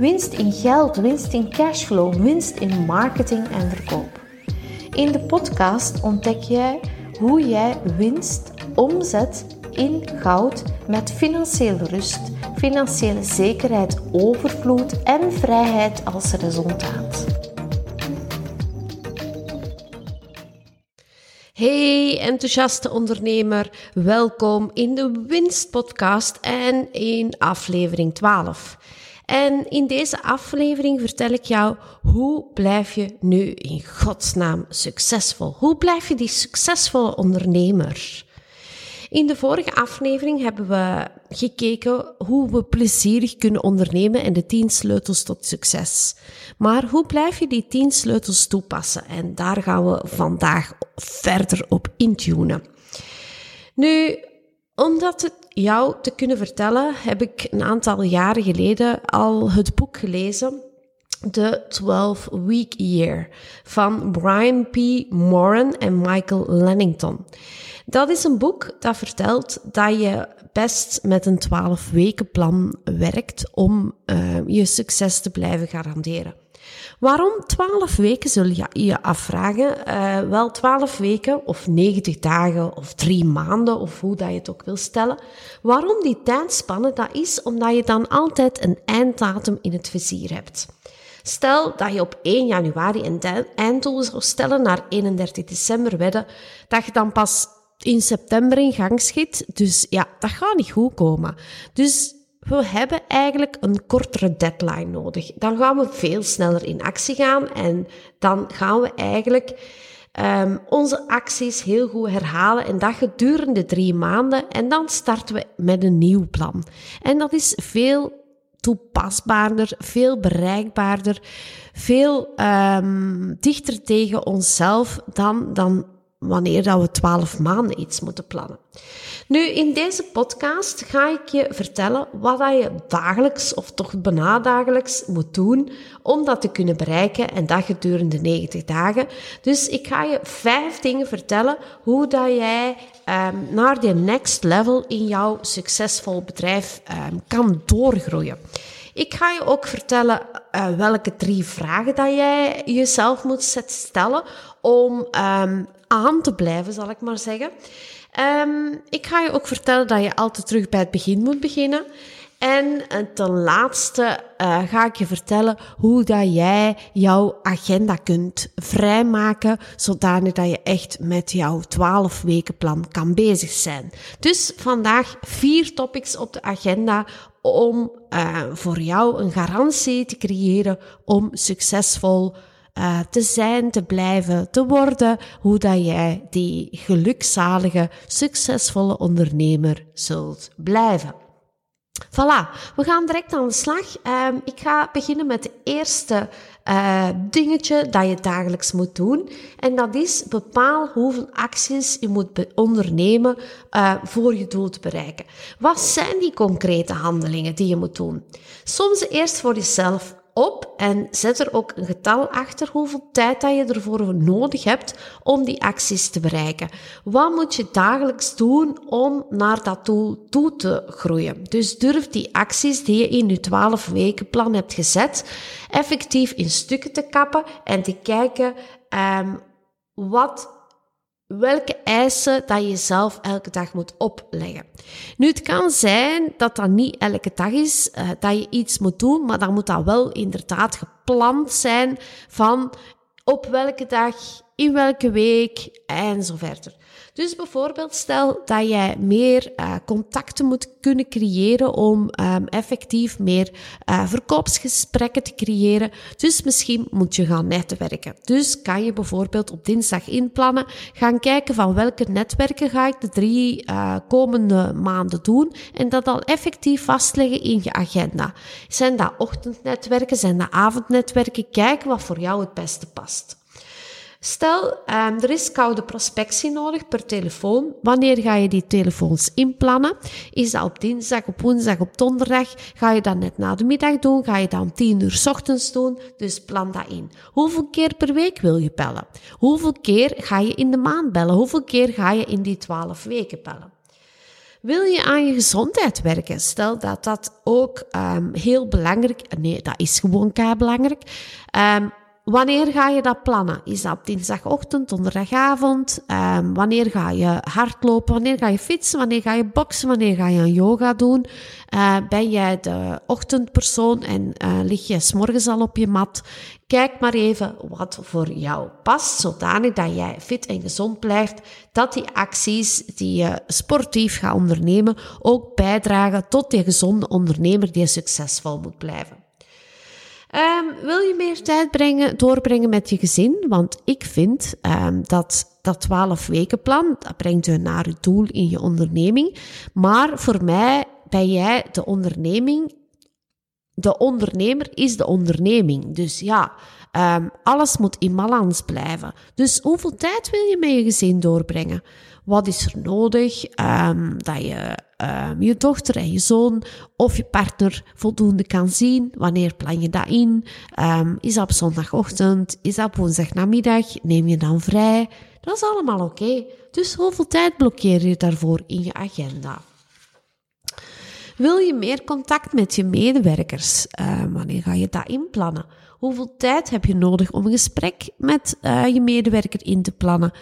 winst in geld, winst in cashflow, winst in marketing en verkoop. In de podcast ontdek jij hoe jij winst omzet in goud met financiële rust, financiële zekerheid, overvloed en vrijheid als resultaat. Hey enthousiaste ondernemer, welkom in de Winstpodcast en in aflevering 12. En in deze aflevering vertel ik jou hoe blijf je nu in godsnaam succesvol? Hoe blijf je die succesvolle ondernemer? In de vorige aflevering hebben we gekeken hoe we plezierig kunnen ondernemen en de 10 sleutels tot succes. Maar hoe blijf je die 10 sleutels toepassen? En daar gaan we vandaag verder op intunen. Nu, om dat jou te kunnen vertellen, heb ik een aantal jaren geleden al het boek gelezen. The 12 Week Year van Brian P. Moran en Michael Lennington. Dat is een boek dat vertelt dat je best met een 12 weken plan werkt om uh, je succes te blijven garanderen. Waarom 12 weken zul je je afvragen? Uh, wel 12 weken of 90 dagen of 3 maanden of hoe dat je het ook wil stellen. Waarom die tijdspanne? Dat is omdat je dan altijd een einddatum in het vizier hebt. Stel dat je op 1 januari een einddoel zou stellen naar 31 december wedden, dat je dan pas in september in gang schiet. Dus ja, dat gaat niet goed komen. Dus we hebben eigenlijk een kortere deadline nodig. Dan gaan we veel sneller in actie gaan en dan gaan we eigenlijk um, onze acties heel goed herhalen. En dat gedurende drie maanden. En dan starten we met een nieuw plan. En dat is veel toepasbaarder, veel bereikbaarder, veel um, dichter tegen onszelf dan, dan wanneer dat we twaalf maanden iets moeten plannen. Nu, in deze podcast ga ik je vertellen wat je dagelijks of toch bijna dagelijks moet doen om dat te kunnen bereiken en dat gedurende 90 dagen. Dus ik ga je vijf dingen vertellen hoe dat jij um, naar de next level in jouw succesvol bedrijf um, kan doorgroeien. Ik ga je ook vertellen uh, welke drie vragen dat jij jezelf moet stellen om um, aan te blijven, zal ik maar zeggen. Um, ik ga je ook vertellen dat je altijd terug bij het begin moet beginnen. En ten laatste uh, ga ik je vertellen hoe dat jij jouw agenda kunt vrijmaken, zodanig dat je echt met jouw 12 weken plan kan bezig zijn. Dus vandaag vier topics op de agenda om uh, voor jou een garantie te creëren om succesvol uh, te zijn, te blijven, te worden, hoe dat jij die gelukzalige, succesvolle ondernemer zult blijven. Voilà, we gaan direct aan de slag. Uh, ik ga beginnen met het eerste uh, dingetje dat je dagelijks moet doen. En dat is bepaal hoeveel acties je moet ondernemen uh, voor je doel te bereiken. Wat zijn die concrete handelingen die je moet doen? Soms eerst voor jezelf op en zet er ook een getal achter hoeveel tijd dat je ervoor nodig hebt om die acties te bereiken. Wat moet je dagelijks doen om naar dat doel toe te groeien? Dus durf die acties die je in je 12 weken plan hebt gezet, effectief in stukken te kappen en te kijken um, wat welke eisen dat je zelf elke dag moet opleggen. Nu, het kan zijn dat dat niet elke dag is, uh, dat je iets moet doen, maar dan moet dat wel inderdaad gepland zijn van op welke dag in welke week en zo verder. Dus bijvoorbeeld stel dat jij meer uh, contacten moet kunnen creëren om um, effectief meer uh, verkoopsgesprekken te creëren. Dus misschien moet je gaan netwerken. Dus kan je bijvoorbeeld op dinsdag inplannen, gaan kijken van welke netwerken ga ik de drie uh, komende maanden doen en dat al effectief vastleggen in je agenda. Zijn dat ochtendnetwerken, zijn dat avondnetwerken? Kijk wat voor jou het beste past. Stel, um, er is koude prospectie nodig per telefoon. Wanneer ga je die telefoons inplannen? Is dat op dinsdag, op woensdag, op donderdag? Ga je dat net na de middag doen? Ga je dat om 10 uur ochtends doen? Dus plan dat in. Hoeveel keer per week wil je bellen? Hoeveel keer ga je in de maand bellen? Hoeveel keer ga je in die 12 weken bellen? Wil je aan je gezondheid werken? Stel dat dat ook um, heel belangrijk, nee, dat is gewoon k belangrijk. Um, Wanneer ga je dat plannen? Is dat op dinsdagochtend, donderdagavond? Um, wanneer ga je hardlopen? Wanneer ga je fietsen? Wanneer ga je boksen? Wanneer ga je een yoga doen? Uh, ben jij de ochtendpersoon en uh, lig je s'morgens al op je mat? Kijk maar even wat voor jou past, zodanig dat jij fit en gezond blijft. Dat die acties die je sportief gaat ondernemen ook bijdragen tot die gezonde ondernemer die succesvol moet blijven. Um, wil je meer tijd brengen, doorbrengen met je gezin? Want ik vind um, dat dat 12 weken plan, dat brengt je naar je doel in je onderneming. Maar voor mij ben jij de onderneming. De ondernemer is de onderneming. Dus ja, um, alles moet in balans blijven. Dus hoeveel tijd wil je met je gezin doorbrengen? Wat is er nodig um, dat je um, je dochter en je zoon of je partner voldoende kan zien? Wanneer plan je dat in? Um, is dat op zondagochtend? Is dat op woensdagnamiddag? Neem je dan vrij? Dat is allemaal oké. Dus hoeveel tijd blokkeer je daarvoor in je agenda? Wil je meer contact met je medewerkers? Uh, wanneer ga je dat inplannen? Hoeveel tijd heb je nodig om een gesprek met uh, je medewerker in te plannen?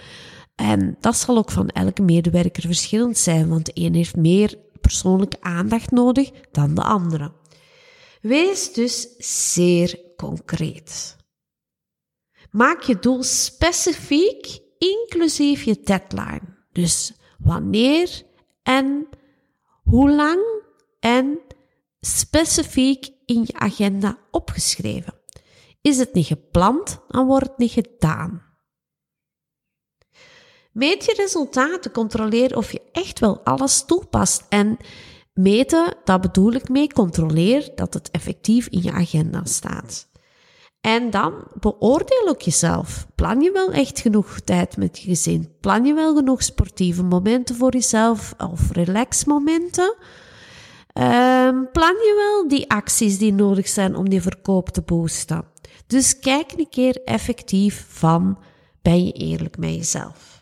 En dat zal ook van elke medewerker verschillend zijn, want de een heeft meer persoonlijke aandacht nodig dan de andere. Wees dus zeer concreet. Maak je doel specifiek, inclusief je deadline. Dus wanneer en hoe lang en specifiek in je agenda opgeschreven. Is het niet gepland, dan wordt het niet gedaan. Meet je resultaten, controleer of je echt wel alles toepast. En meten, dat bedoel ik mee, controleer dat het effectief in je agenda staat. En dan beoordeel ook jezelf. Plan je wel echt genoeg tijd met je gezin? Plan je wel genoeg sportieve momenten voor jezelf of relaxmomenten? Um, plan je wel die acties die nodig zijn om die verkoop te boosten? Dus kijk een keer effectief van, ben je eerlijk met jezelf?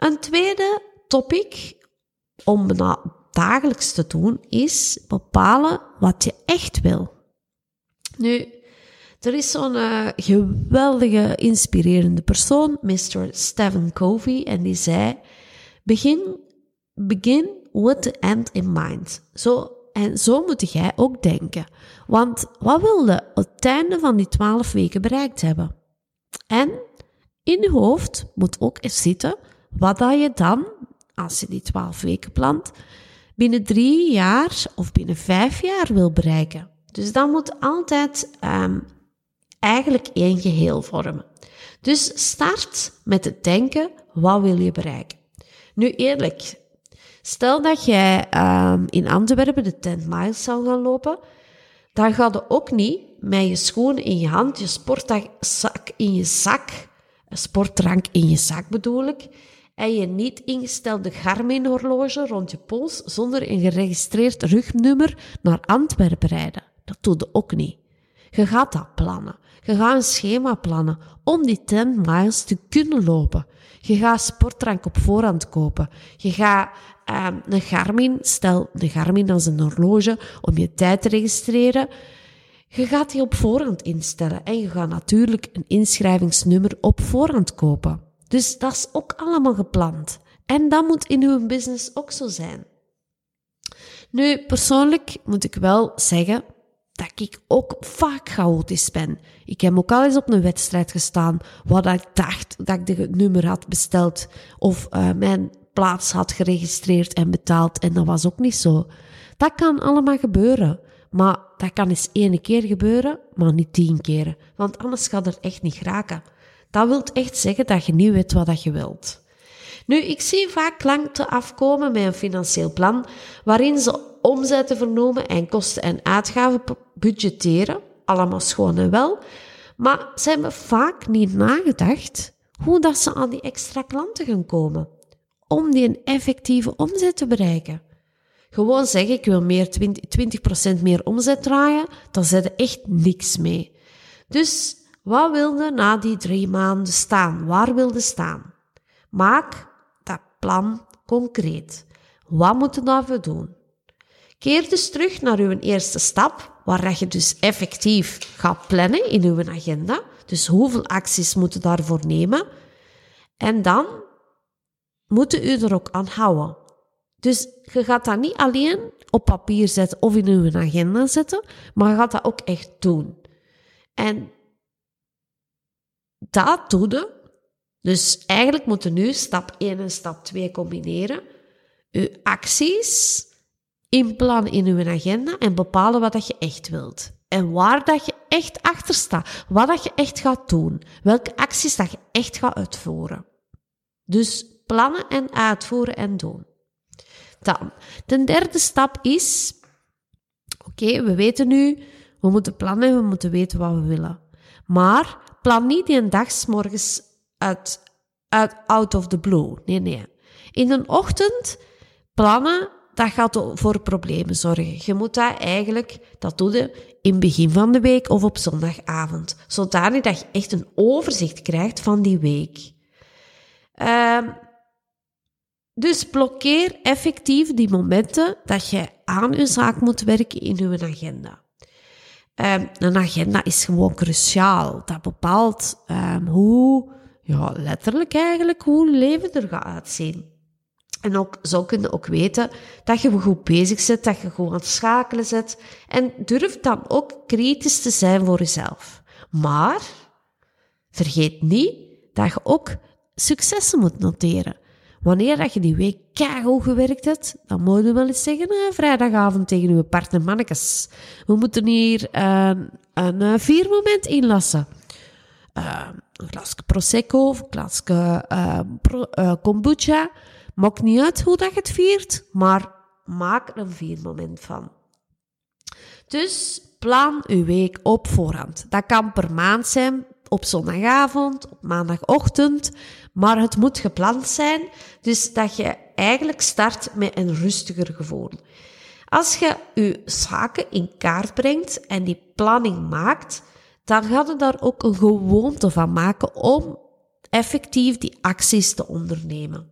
Een tweede topic om dagelijks te doen is bepalen wat je echt wil. Nu, er is zo'n uh, geweldige, inspirerende persoon, Mr. Stephen Covey, en die zei: Begin, begin with the end in mind. Zo, en zo moet jij ook denken. Want wat wil je het einde van die twaalf weken bereikt hebben? En in je hoofd moet ook zitten wat dat je dan, als je die twaalf weken plant, binnen drie jaar of binnen vijf jaar wil bereiken. Dus dat moet altijd um, eigenlijk één geheel vormen. Dus start met het denken, wat wil je bereiken? Nu eerlijk, stel dat jij um, in Antwerpen de 10 miles zou gaan lopen, dan ga je ook niet met je schoenen in je hand, je sportzak in je zak, een sportdrank in je zak bedoel ik, en je niet ingestelde Garmin-horloge rond je pols zonder een geregistreerd rugnummer naar Antwerpen rijden. Dat doe je ook niet. Je gaat dat plannen. Je gaat een schema plannen om die 10 miles te kunnen lopen. Je gaat sportdrank op voorhand kopen. Je gaat um, een Garmin, stel de Garmin als een horloge om je tijd te registreren. Je gaat die op voorhand instellen en je gaat natuurlijk een inschrijvingsnummer op voorhand kopen. Dus dat is ook allemaal gepland. En dat moet in uw business ook zo zijn. Nu, persoonlijk moet ik wel zeggen dat ik ook vaak chaotisch ben. Ik heb ook al eens op een wedstrijd gestaan waar ik dacht dat ik het nummer had besteld of uh, mijn plaats had geregistreerd en betaald en dat was ook niet zo. Dat kan allemaal gebeuren. Maar dat kan eens één keer gebeuren, maar niet tien keren. Want anders gaat het echt niet raken. Dat wil echt zeggen dat je niet weet wat je wilt. Nu, ik zie vaak klanten afkomen met een financieel plan waarin ze omzetten vernomen en kosten en uitgaven budgetteren. Allemaal schoon en wel. Maar ze hebben vaak niet nagedacht hoe dat ze aan die extra klanten gaan komen. Om die een effectieve omzet te bereiken. Gewoon zeggen, ik wil meer 20%, 20 meer omzet draaien, dan zet er echt niks mee. Dus wat wilde na die drie maanden staan? Waar wilde staan? Maak dat plan concreet. Wat moet je daarvoor doen? Keer dus terug naar uw eerste stap, waar je dus effectief gaat plannen in uw agenda. Dus hoeveel acties moet je daarvoor nemen? En dan moet u er ook aan houden. Dus je gaat dat niet alleen op papier zetten of in uw agenda zetten, maar je gaat dat ook echt doen. En dat doe je. Dus eigenlijk moeten nu stap 1 en stap 2 combineren. Uw acties inplannen in uw agenda en bepalen wat dat je echt wilt. En waar dat je echt achter staat. Wat dat je echt gaat doen. Welke acties dat je echt gaat uitvoeren. Dus plannen en uitvoeren en doen. Dan, de derde stap is, oké, we weten nu, we moeten plannen en we moeten weten wat we willen. Maar plan niet die een dag morgens uit, out of the blue. Nee, nee. In een ochtend plannen, dat gaat voor problemen zorgen. Je moet dat eigenlijk, dat doe je in het begin van de week of op zondagavond. Zodanig dat je echt een overzicht krijgt van die week. Uh, dus blokkeer effectief die momenten dat je aan je zaak moet werken in je agenda. Um, een agenda is gewoon cruciaal. Dat bepaalt um, hoe, ja, letterlijk eigenlijk, hoe leven er gaat uitzien. En ook, zo kun je ook weten dat je goed bezig zit, dat je goed aan het schakelen zit. En durf dan ook kritisch te zijn voor jezelf. Maar vergeet niet dat je ook successen moet noteren. Wanneer dat je die week keihard gewerkt hebt, dan moet je wel eens zeggen, eh, vrijdagavond tegen uw partner, mannetjes. We moeten hier uh, een uh, viermoment inlassen. Uh, een glasje Prosecco een glasje pro, kombucha. Maakt niet uit hoe dat je het viert, maar maak er een viermoment van. Dus plan uw week op voorhand. Dat kan per maand zijn, op zondagavond, op maandagochtend, maar het moet gepland zijn, dus dat je eigenlijk start met een rustiger gevoel. Als je je zaken in kaart brengt en die planning maakt, dan ga je daar ook een gewoonte van maken om effectief die acties te ondernemen.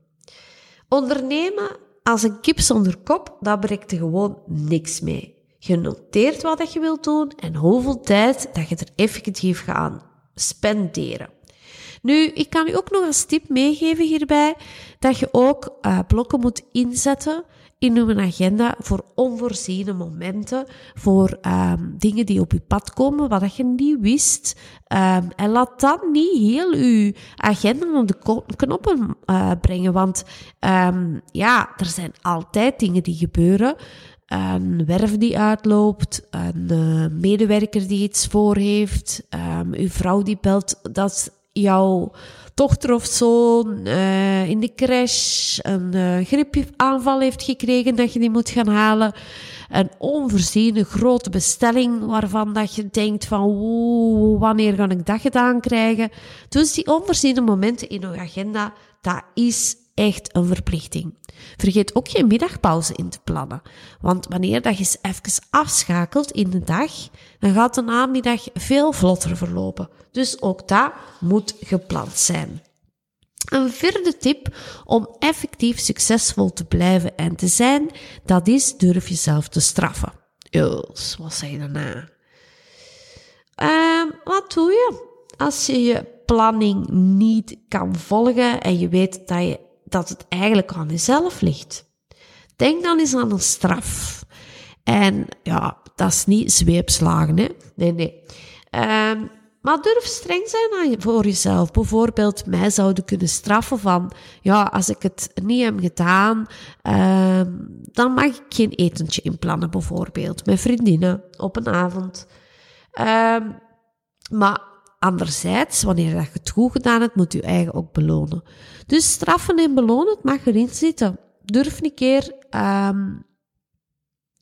Ondernemen als een kip zonder kop, dat brengt er gewoon niks mee. Je noteert wat je wilt doen en hoeveel tijd dat je er effectief gaat spenderen. Nu, ik kan u ook nog als tip meegeven hierbij dat je ook uh, blokken moet inzetten in uw agenda voor onvoorziene momenten, voor um, dingen die op je pad komen, wat je niet wist. Um, en laat dan niet heel uw agenda op de knoppen uh, brengen, want um, ja, er zijn altijd dingen die gebeuren een werf die uitloopt, een uh, medewerker die iets voor heeft, um, uw vrouw die belt dat jouw dochter of zoon uh, in de crash een uh, griepaanval heeft gekregen dat je die moet gaan halen. Een onvoorziene grote bestelling waarvan dat je denkt van oeh, wanneer ga ik dat gedaan krijgen? Dus die onvoorziene momenten in je agenda, dat is echt een verplichting. Vergeet ook geen middagpauze in te plannen. Want wanneer dat je eens even afschakelt in de dag, dan gaat de namiddag veel vlotter verlopen. Dus ook dat moet gepland zijn. Een vierde tip om effectief succesvol te blijven en te zijn, dat is durf jezelf te straffen. Dus, wat zei je daarna? Uh, wat doe je als je je planning niet kan volgen en je weet dat je dat het eigenlijk aan jezelf ligt. Denk dan eens aan een straf. En ja, dat is niet zweepslagen, hè. Nee, nee. Ehm, maar durf streng zijn voor jezelf. Bijvoorbeeld, mij zouden kunnen straffen van, ja, als ik het niet heb gedaan, ehm, dan mag ik geen etentje inplannen, bijvoorbeeld, met vriendinnen op een avond. Ehm, maar anderzijds, wanneer je het goed gedaan hebt, moet je eigen ook belonen. Dus straffen en belonen, het mag erin zitten. Durf een keer um,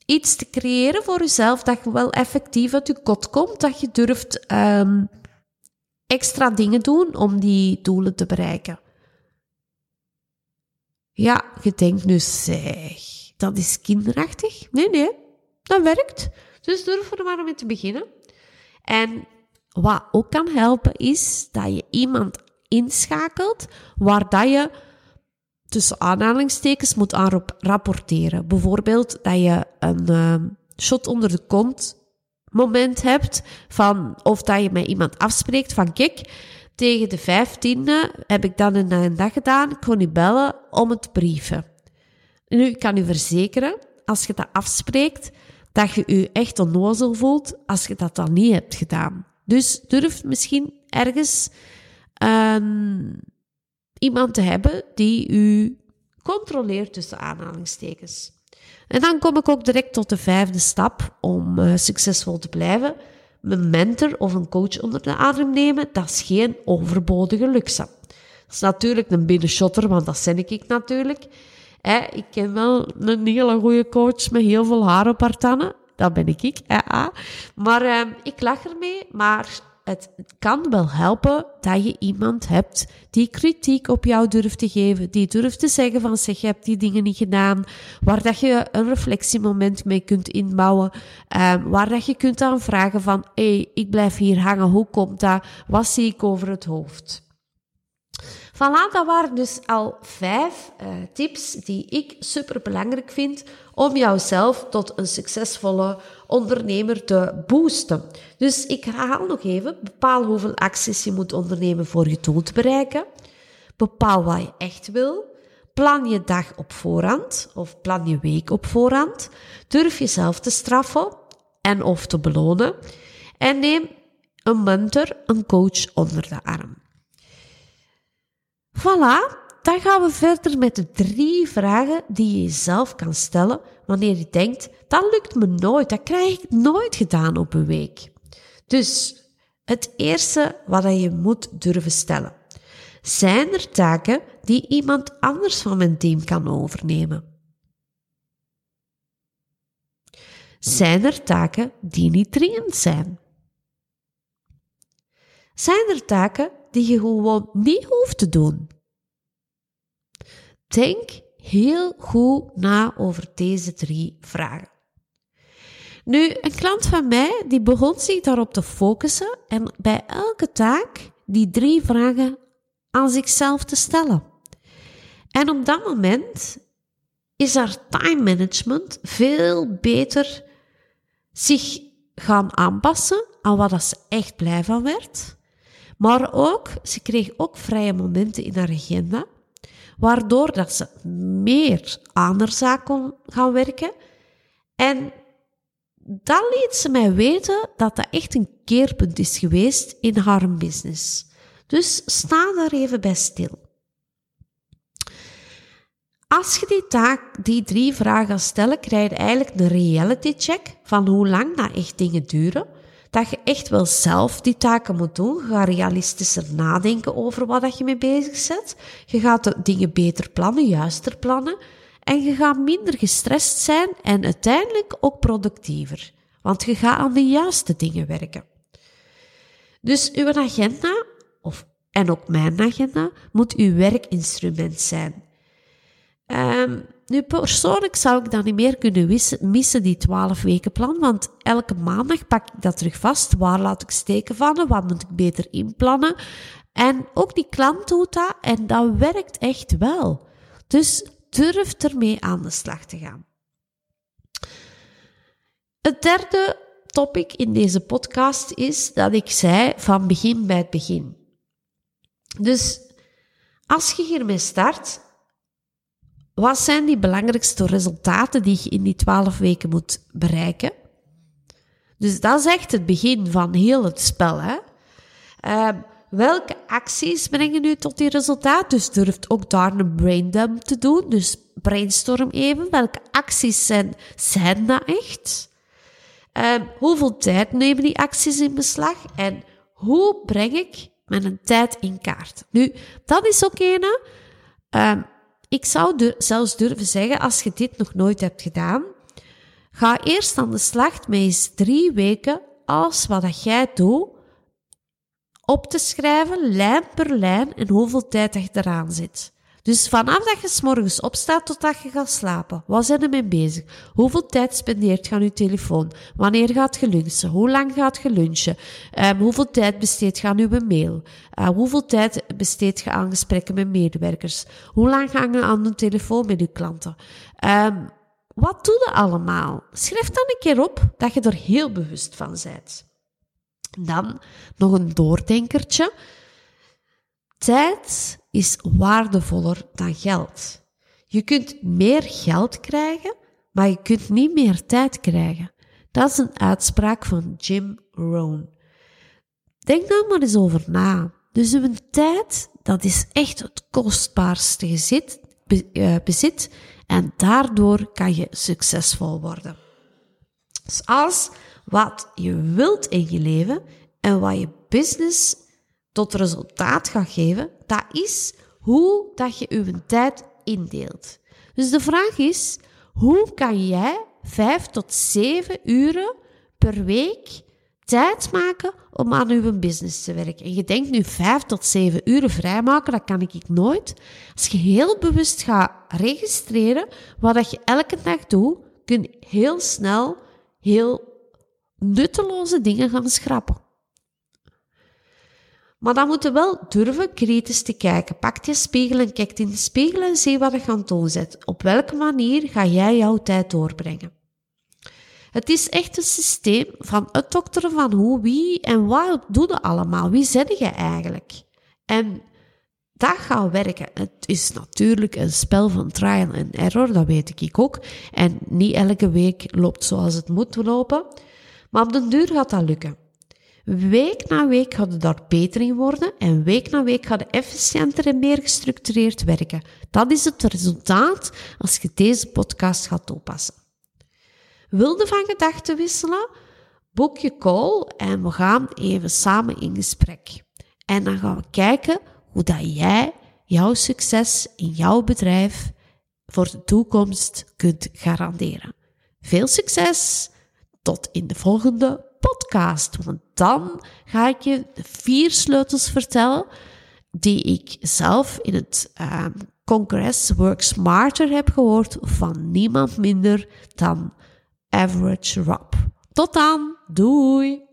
iets te creëren voor jezelf dat je wel effectief uit je kot komt, dat je durft um, extra dingen doen om die doelen te bereiken. Ja, je denkt nu, zeg, dat is kinderachtig. Nee, nee, dat werkt. Dus durf er maar mee te beginnen. En wat ook kan helpen is dat je iemand inschakelt waar dat je tussen aanhalingstekens moet aan rapporteren. Bijvoorbeeld dat je een uh, shot onder de kont moment hebt van of dat je met iemand afspreekt van kijk, tegen de vijftiende heb ik dan een, dag gedaan, ik kon u bellen om het brieven. Nu, ik kan u verzekeren, als je dat afspreekt, dat je je echt onnozel voelt als je dat dan niet hebt gedaan. Dus durf misschien ergens um, iemand te hebben die u controleert tussen aanhalingstekens. En dan kom ik ook direct tot de vijfde stap om uh, succesvol te blijven. Een mentor of een coach onder de adem nemen, dat is geen overbodige luxe. Dat is natuurlijk een binnenshotter, want dat ben ik natuurlijk. Eh, ik ken wel een hele goede coach met heel veel haar op. Dat ben ik. ik. Eh, maar uh, ik lach ermee. Maar het kan wel helpen dat je iemand hebt die kritiek op jou durft te geven, die durft te zeggen van zeg, je hebt die dingen niet gedaan, waar dat je een reflectiemoment mee kunt inbouwen, um, waar dat je kunt aanvragen van hé, hey, ik blijf hier hangen, hoe komt dat, wat zie ik over het hoofd? Voilà, dat waren dus al vijf uh, tips die ik super belangrijk vind om jouzelf tot een succesvolle ondernemer te boosten. Dus ik herhaal nog even, bepaal hoeveel acties je moet ondernemen voor je doel te bereiken. Bepaal wat je echt wil. Plan je dag op voorhand of plan je week op voorhand. Durf jezelf te straffen en of te belonen. En neem een mentor, een coach onder de arm. Voilà, dan gaan we verder met de drie vragen die je jezelf kan stellen wanneer je denkt, dat lukt me nooit, dat krijg ik nooit gedaan op een week. Dus het eerste wat je moet durven stellen. Zijn er taken die iemand anders van mijn team kan overnemen? Zijn er taken die niet dringend zijn? Zijn er taken die je gewoon niet hoeft te doen? Denk heel goed na over deze drie vragen. Nu, een klant van mij die begon zich daarop te focussen en bij elke taak die drie vragen aan zichzelf te stellen. En op dat moment is haar time management veel beter zich gaan aanpassen aan wat ze echt blij van werd. Maar ook, ze kreeg ook vrije momenten in haar agenda waardoor dat ze meer aan haar zaak kon gaan werken. En dan liet ze mij weten dat dat echt een keerpunt is geweest in haar business. Dus sta daar even bij stil. Als je die taak, die drie vragen gaat stellen, krijg je eigenlijk een reality check van hoe lang dat echt dingen duren dat je echt wel zelf die taken moet doen. Je gaat realistischer nadenken over wat dat je mee bezig bent. Je gaat de dingen beter plannen, juister plannen. En je gaat minder gestrest zijn en uiteindelijk ook productiever. Want je gaat aan de juiste dingen werken. Dus uw agenda, of, en ook mijn agenda, moet uw werkinstrument zijn. Um, nu, persoonlijk zou ik dat niet meer kunnen missen, die 12 weken plan, want elke maandag pak ik dat terug vast. Waar laat ik steken van? Wat moet ik beter inplannen? En ook die klant doet dat en dat werkt echt wel. Dus durf ermee aan de slag te gaan. Het derde topic in deze podcast is dat ik zei van begin bij het begin. Dus als je hiermee start, wat zijn die belangrijkste resultaten die je in die twaalf weken moet bereiken? Dus dat is echt het begin van heel het spel. Hè? Ehm, welke acties brengen u tot die resultaat? Dus durft ook daar een braindump te doen. Dus brainstorm even. Welke acties zijn, zijn dat echt? Ehm, hoeveel tijd nemen die acties in beslag? En hoe breng ik mijn tijd in kaart? Nu, dat is ook een. Uh, ik zou zelfs durven zeggen, als je dit nog nooit hebt gedaan, ga eerst aan de slag met eens drie weken alles wat dat jij doet op te schrijven, lijn per lijn, en hoeveel tijd dat je eraan zit. Dus vanaf dat je s morgens opstaat tot dat je gaat slapen, wat zijn er mee bezig? Hoeveel tijd spendeert je aan je telefoon? Wanneer gaat je lunchen? Hoe lang gaat je lunchen? Um, hoeveel tijd besteedt je aan je mail? Uh, hoeveel tijd besteedt je aan gesprekken met medewerkers? Hoe lang ga je aan de telefoon met je klanten? Um, wat doe je allemaal? Schrijf dan een keer op dat je er heel bewust van bent. Dan nog een doordenkertje. Tijd is waardevoller dan geld. Je kunt meer geld krijgen, maar je kunt niet meer tijd krijgen. Dat is een uitspraak van Jim Rohn. Denk daar maar eens over na. Dus uw tijd, dat is echt het kostbaarste gezit, eh, bezit en daardoor kan je succesvol worden. Dus als wat je wilt in je leven en wat je business tot resultaat gaat geven, dat is hoe dat je je tijd indeelt. Dus de vraag is, hoe kan jij vijf tot zeven uren per week tijd maken om aan uw business te werken. En je denkt nu vijf tot zeven uren vrijmaken, dat kan ik nooit. Als je heel bewust gaat registreren wat je elke dag doet, kun je heel snel heel nutteloze dingen gaan schrappen. Maar dan moet je wel durven kritisch te kijken. Pak je spiegel en kijk in de spiegel en zie wat je aan doen zet. Op welke manier ga jij jouw tijd doorbrengen? Het is echt een systeem van het dokteren van hoe, wie en wat doe je allemaal. Wie zet je eigenlijk? En dat gaat werken. Het is natuurlijk een spel van trial en error, dat weet ik ook. En niet elke week loopt zoals het moet lopen. Maar op den duur gaat dat lukken. Week na week gaat het daar beter in worden en week na week gaat het efficiënter en meer gestructureerd werken. Dat is het resultaat als je deze podcast gaat toepassen. Wilde van gedachten wisselen? Boek je call en we gaan even samen in gesprek. En dan gaan we kijken hoe dat jij jouw succes in jouw bedrijf voor de toekomst kunt garanderen. Veel succes! Tot in de volgende podcast. Want dan ga ik je de vier sleutels vertellen die ik zelf in het uh, congres Work Smarter heb gehoord van niemand minder dan Average Rob. Tot dan, doei!